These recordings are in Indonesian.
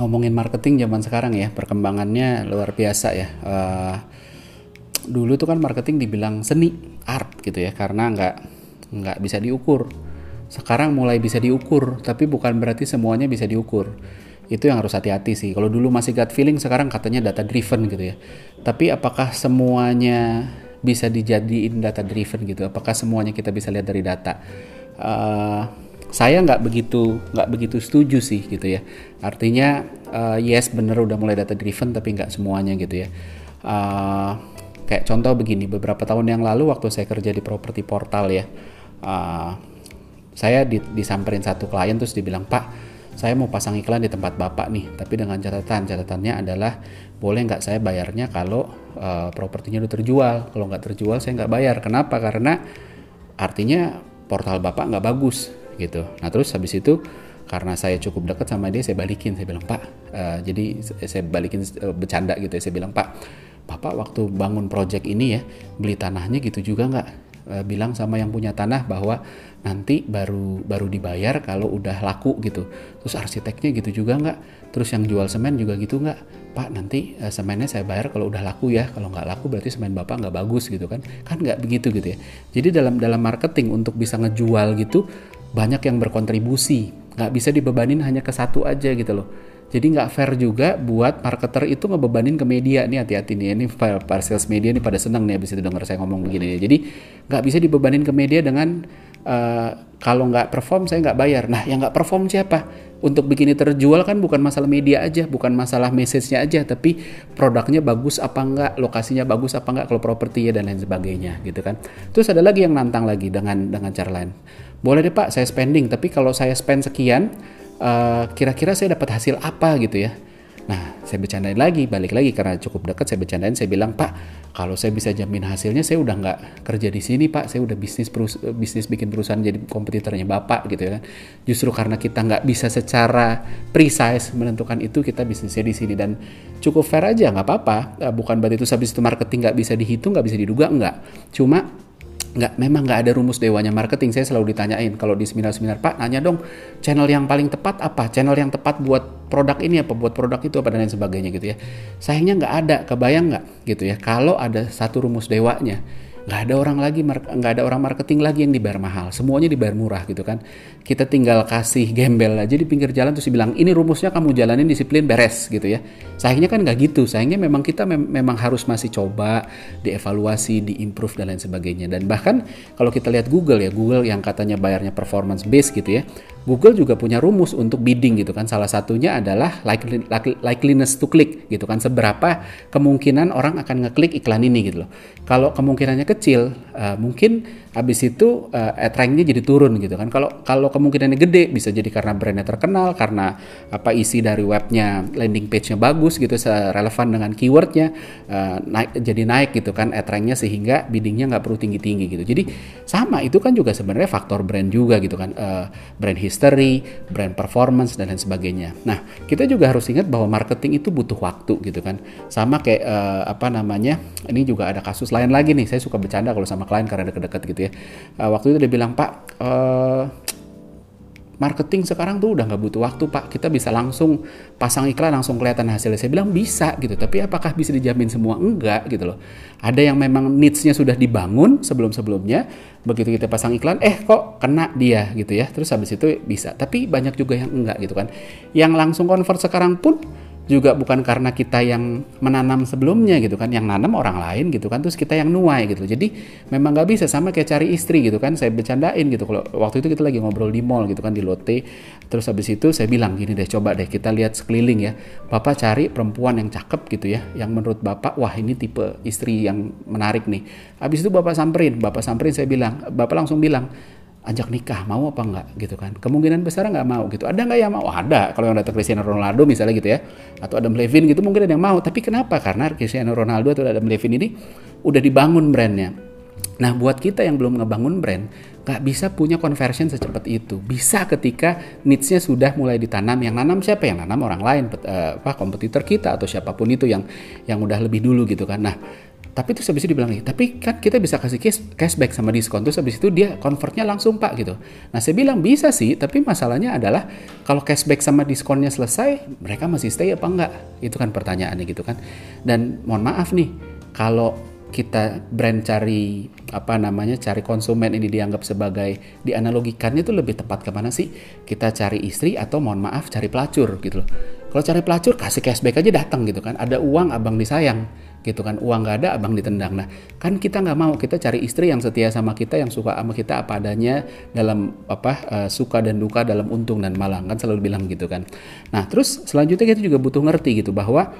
Ngomongin marketing zaman sekarang ya perkembangannya luar biasa ya. Uh, dulu tuh kan marketing dibilang seni art gitu ya karena nggak nggak bisa diukur. Sekarang mulai bisa diukur tapi bukan berarti semuanya bisa diukur. Itu yang harus hati-hati sih. Kalau dulu masih gut feeling sekarang katanya data driven gitu ya. Tapi apakah semuanya bisa dijadiin data driven gitu? Apakah semuanya kita bisa lihat dari data? Uh, saya nggak begitu nggak begitu setuju sih gitu ya. Artinya uh, yes bener udah mulai data driven tapi nggak semuanya gitu ya. Uh, kayak contoh begini beberapa tahun yang lalu waktu saya kerja di properti portal ya uh, saya di, disamperin satu klien terus dibilang pak saya mau pasang iklan di tempat bapak nih tapi dengan catatan catatannya adalah boleh nggak saya bayarnya kalau uh, propertinya udah terjual? Kalau nggak terjual saya nggak bayar. Kenapa? Karena artinya portal bapak nggak bagus gitu. Nah terus habis itu karena saya cukup dekat sama dia saya balikin. Saya bilang pak uh, jadi saya balikin uh, bercanda gitu ya. Saya bilang pak bapak waktu bangun project ini ya beli tanahnya gitu juga nggak? Uh, bilang sama yang punya tanah bahwa nanti baru baru dibayar kalau udah laku gitu. Terus arsiteknya gitu juga nggak? Terus yang jual semen juga gitu nggak? Pak nanti uh, semennya saya bayar kalau udah laku ya. Kalau nggak laku berarti semen bapak nggak bagus gitu kan? Kan nggak begitu gitu ya. Jadi dalam dalam marketing untuk bisa ngejual gitu banyak yang berkontribusi. Nggak bisa dibebanin hanya ke satu aja gitu loh. Jadi nggak fair juga buat marketer itu ngebebanin ke media. Nih hati-hati nih ini para sales media nih pada seneng nih abis itu denger saya ngomong begini. Jadi nggak bisa dibebanin ke media dengan uh, kalau nggak perform saya nggak bayar nah yang nggak perform siapa untuk bikin ini terjual kan bukan masalah media aja, bukan masalah message-nya aja, tapi produknya bagus apa enggak, lokasinya bagus apa enggak, kalau properti ya dan lain sebagainya gitu kan. Terus ada lagi yang nantang lagi dengan dengan cara lain. Boleh deh Pak, saya spending, tapi kalau saya spend sekian, eh, kira-kira uh, saya dapat hasil apa gitu ya. Nah, saya bercandain lagi, balik lagi karena cukup dekat saya bercandain, saya bilang, Pak, kalau saya bisa jamin hasilnya, saya udah nggak kerja di sini, Pak. Saya udah bisnis perus bisnis bikin perusahaan jadi kompetitornya Bapak gitu ya. Justru karena kita nggak bisa secara precise menentukan itu, kita bisnisnya di sini dan cukup fair aja, nggak apa-apa. Eh, bukan berarti itu habis itu marketing nggak bisa dihitung, nggak bisa diduga, nggak. Cuma nggak memang nggak ada rumus dewanya marketing. Saya selalu ditanyain kalau di seminar-seminar pak nanya dong channel yang paling tepat apa? Channel yang tepat buat produk ini apa? Buat produk itu apa? Dan lain sebagainya gitu ya. Sayangnya nggak ada. Kebayang nggak? Gitu ya. Kalau ada satu rumus dewanya nggak ada orang lagi nggak ada orang marketing lagi yang dibayar mahal. Semuanya dibayar murah gitu kan. Kita tinggal kasih gembel aja di pinggir jalan terus bilang ini rumusnya kamu jalanin disiplin beres gitu ya. Sayangnya kan nggak gitu. Sayangnya memang kita mem memang harus masih coba dievaluasi diimprove dan lain sebagainya. Dan bahkan kalau kita lihat Google ya Google yang katanya bayarnya performance base gitu ya Google juga punya rumus untuk bidding gitu kan. Salah satunya adalah likeliness to click gitu kan. Seberapa kemungkinan orang akan ngeklik iklan ini gitu loh. Kalau kemungkinannya kecil, uh, mungkin habis itu uh, ad ranknya jadi turun gitu kan. Kalau kalau kemungkinannya gede bisa jadi karena brandnya terkenal karena apa isi dari webnya landing page-nya bagus gitu relevan dengan keywordnya uh, naik jadi naik gitu kan ad ranknya sehingga biddingnya nggak perlu tinggi tinggi gitu. Jadi sama itu kan juga sebenarnya faktor brand juga gitu kan. Uh, brand history brand performance dan lain sebagainya. Nah kita juga harus ingat bahwa marketing itu butuh waktu gitu kan. Sama kayak uh, apa namanya ini juga ada kasus lain lagi nih. Saya suka bercanda kalau sama klien karena deket-deket gitu ya. Uh, waktu itu dia bilang Pak, uh, marketing sekarang tuh udah nggak butuh waktu Pak. Kita bisa langsung pasang iklan langsung kelihatan hasilnya. Saya bilang bisa gitu, tapi apakah bisa dijamin semua? Enggak gitu loh. Ada yang memang needs-nya sudah dibangun sebelum-sebelumnya. Begitu kita pasang iklan, eh kok kena dia gitu ya. Terus habis itu bisa. Tapi banyak juga yang enggak gitu kan. Yang langsung convert sekarang pun juga bukan karena kita yang menanam sebelumnya gitu kan yang nanam orang lain gitu kan terus kita yang nuai gitu. Jadi memang nggak bisa sama kayak cari istri gitu kan saya bercandain gitu. Kalau waktu itu kita lagi ngobrol di mall gitu kan di Lotte. Terus habis itu saya bilang gini deh coba deh kita lihat sekeliling ya. Bapak cari perempuan yang cakep gitu ya yang menurut bapak wah ini tipe istri yang menarik nih. Habis itu bapak samperin bapak samperin saya bilang bapak langsung bilang ajak nikah mau apa enggak gitu kan. Kemungkinan besar nggak mau gitu. Ada nggak yang mau? Ada. Kalau yang datang Cristiano Ronaldo misalnya gitu ya atau Adam Levine gitu mungkin ada yang mau. Tapi kenapa? Karena Cristiano Ronaldo atau Adam Levine ini udah dibangun brandnya. Nah buat kita yang belum ngebangun brand nggak bisa punya conversion secepat itu. Bisa ketika needsnya sudah mulai ditanam. Yang nanam siapa? Yang nanam orang lain eh, apa kompetitor kita atau siapa pun itu yang yang udah lebih dulu gitu kan. Nah tapi itu habis itu dibilang nih, tapi kan kita bisa kasih cash, cashback sama diskon. Terus habis itu dia convertnya langsung pak gitu. Nah saya bilang bisa sih, tapi masalahnya adalah kalau cashback sama diskonnya selesai, mereka masih stay apa enggak? Itu kan pertanyaannya gitu kan. Dan mohon maaf nih, kalau kita brand cari apa namanya cari konsumen ini dianggap sebagai dianalogikannya itu lebih tepat ke mana sih kita cari istri atau mohon maaf cari pelacur gitu loh kalau cari pelacur kasih cashback aja datang gitu kan ada uang abang disayang gitu kan uang gak ada abang ditendang nah kan kita nggak mau kita cari istri yang setia sama kita yang suka sama kita apa adanya dalam apa uh, suka dan duka dalam untung dan malang kan selalu bilang gitu kan nah terus selanjutnya kita juga butuh ngerti gitu bahwa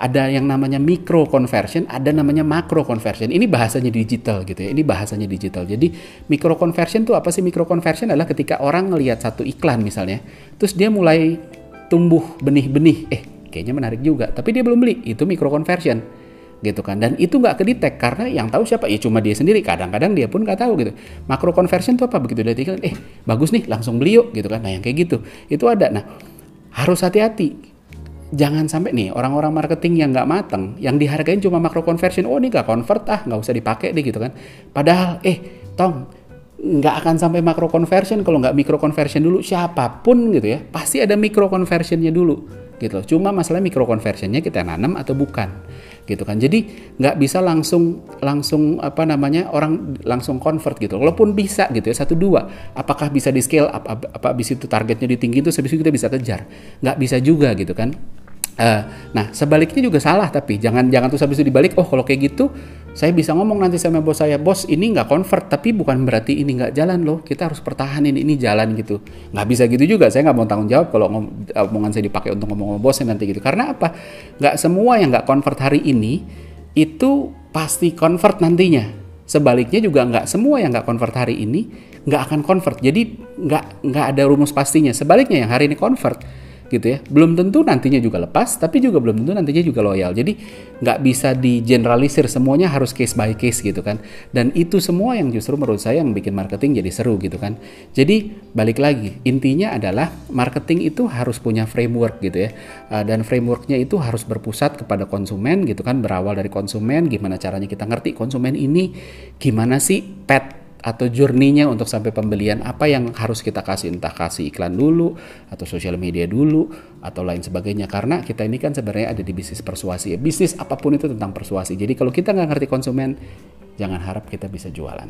ada yang namanya micro conversion, ada namanya macro conversion. Ini bahasanya digital gitu ya. Ini bahasanya digital. Jadi micro conversion itu apa sih? Micro conversion adalah ketika orang ngelihat satu iklan misalnya, terus dia mulai tumbuh benih-benih. Eh, kayaknya menarik juga, tapi dia belum beli. Itu micro conversion gitu kan. Dan itu nggak kedetek karena yang tahu siapa? Ya cuma dia sendiri. Kadang-kadang dia pun nggak tahu gitu. Makro conversion itu apa? Begitu dia tinggal eh bagus nih langsung beli yuk gitu kan. Nah yang kayak gitu. Itu ada. Nah harus hati-hati. Jangan sampai nih orang-orang marketing yang nggak mateng yang dihargain cuma makro conversion oh ini nggak convert ah nggak usah dipakai deh gitu kan. Padahal eh tong nggak akan sampai makro conversion. Kalau nggak mikro conversion dulu siapa pun gitu ya. Pasti ada mikro conversionnya dulu gitu. Loh cuma masalah mikro conversionnya kita nanam atau bukan gitu kan. Jadi nggak bisa langsung langsung apa namanya orang langsung convert gitu. Walaupun bisa gitu ya satu dua. Apakah bisa di scale up apa, apa itu targetnya ditinggi itu itu kita bisa kejar. Nggak bisa juga gitu kan Uh, nah sebaliknya juga salah tapi jangan jangan terus habis itu dibalik oh kalau kayak gitu saya bisa ngomong nanti sama bos saya bos ini nggak convert tapi bukan berarti ini nggak jalan loh kita harus pertahanin ini jalan gitu. Nggak bisa gitu juga saya nggak mau tanggung jawab kalau omongan saya dipakai untuk ngomong sama bosnya nanti gitu. Karena apa? Nggak semua yang nggak convert hari ini itu pasti convert nantinya. Sebaliknya juga nggak semua yang nggak convert hari ini nggak akan convert. Jadi nggak nggak ada rumus pastinya. Sebaliknya yang hari ini convert gitu ya. Belum tentu nantinya juga lepas tapi juga belum tentu nantinya juga loyal. Jadi nggak bisa di generalisir semuanya harus case by case gitu kan. Dan itu semua yang justru menurut saya yang bikin marketing jadi seru gitu kan. Jadi balik lagi intinya adalah marketing itu harus punya framework gitu ya. Uh, dan frameworknya itu harus berpusat kepada konsumen gitu kan berawal dari konsumen gimana caranya kita ngerti konsumen ini gimana sih pet atau journey-nya untuk sampai pembelian apa yang harus kita kasih? Entah kasih iklan dulu atau sosial media dulu atau lain sebagainya. Karena kita ini kan sebenarnya ada di bisnis persuasi ya. Bisnis apa pun itu tentang persuasi. Jadi kalau kita nggak ngerti konsumen jangan harap kita bisa jualan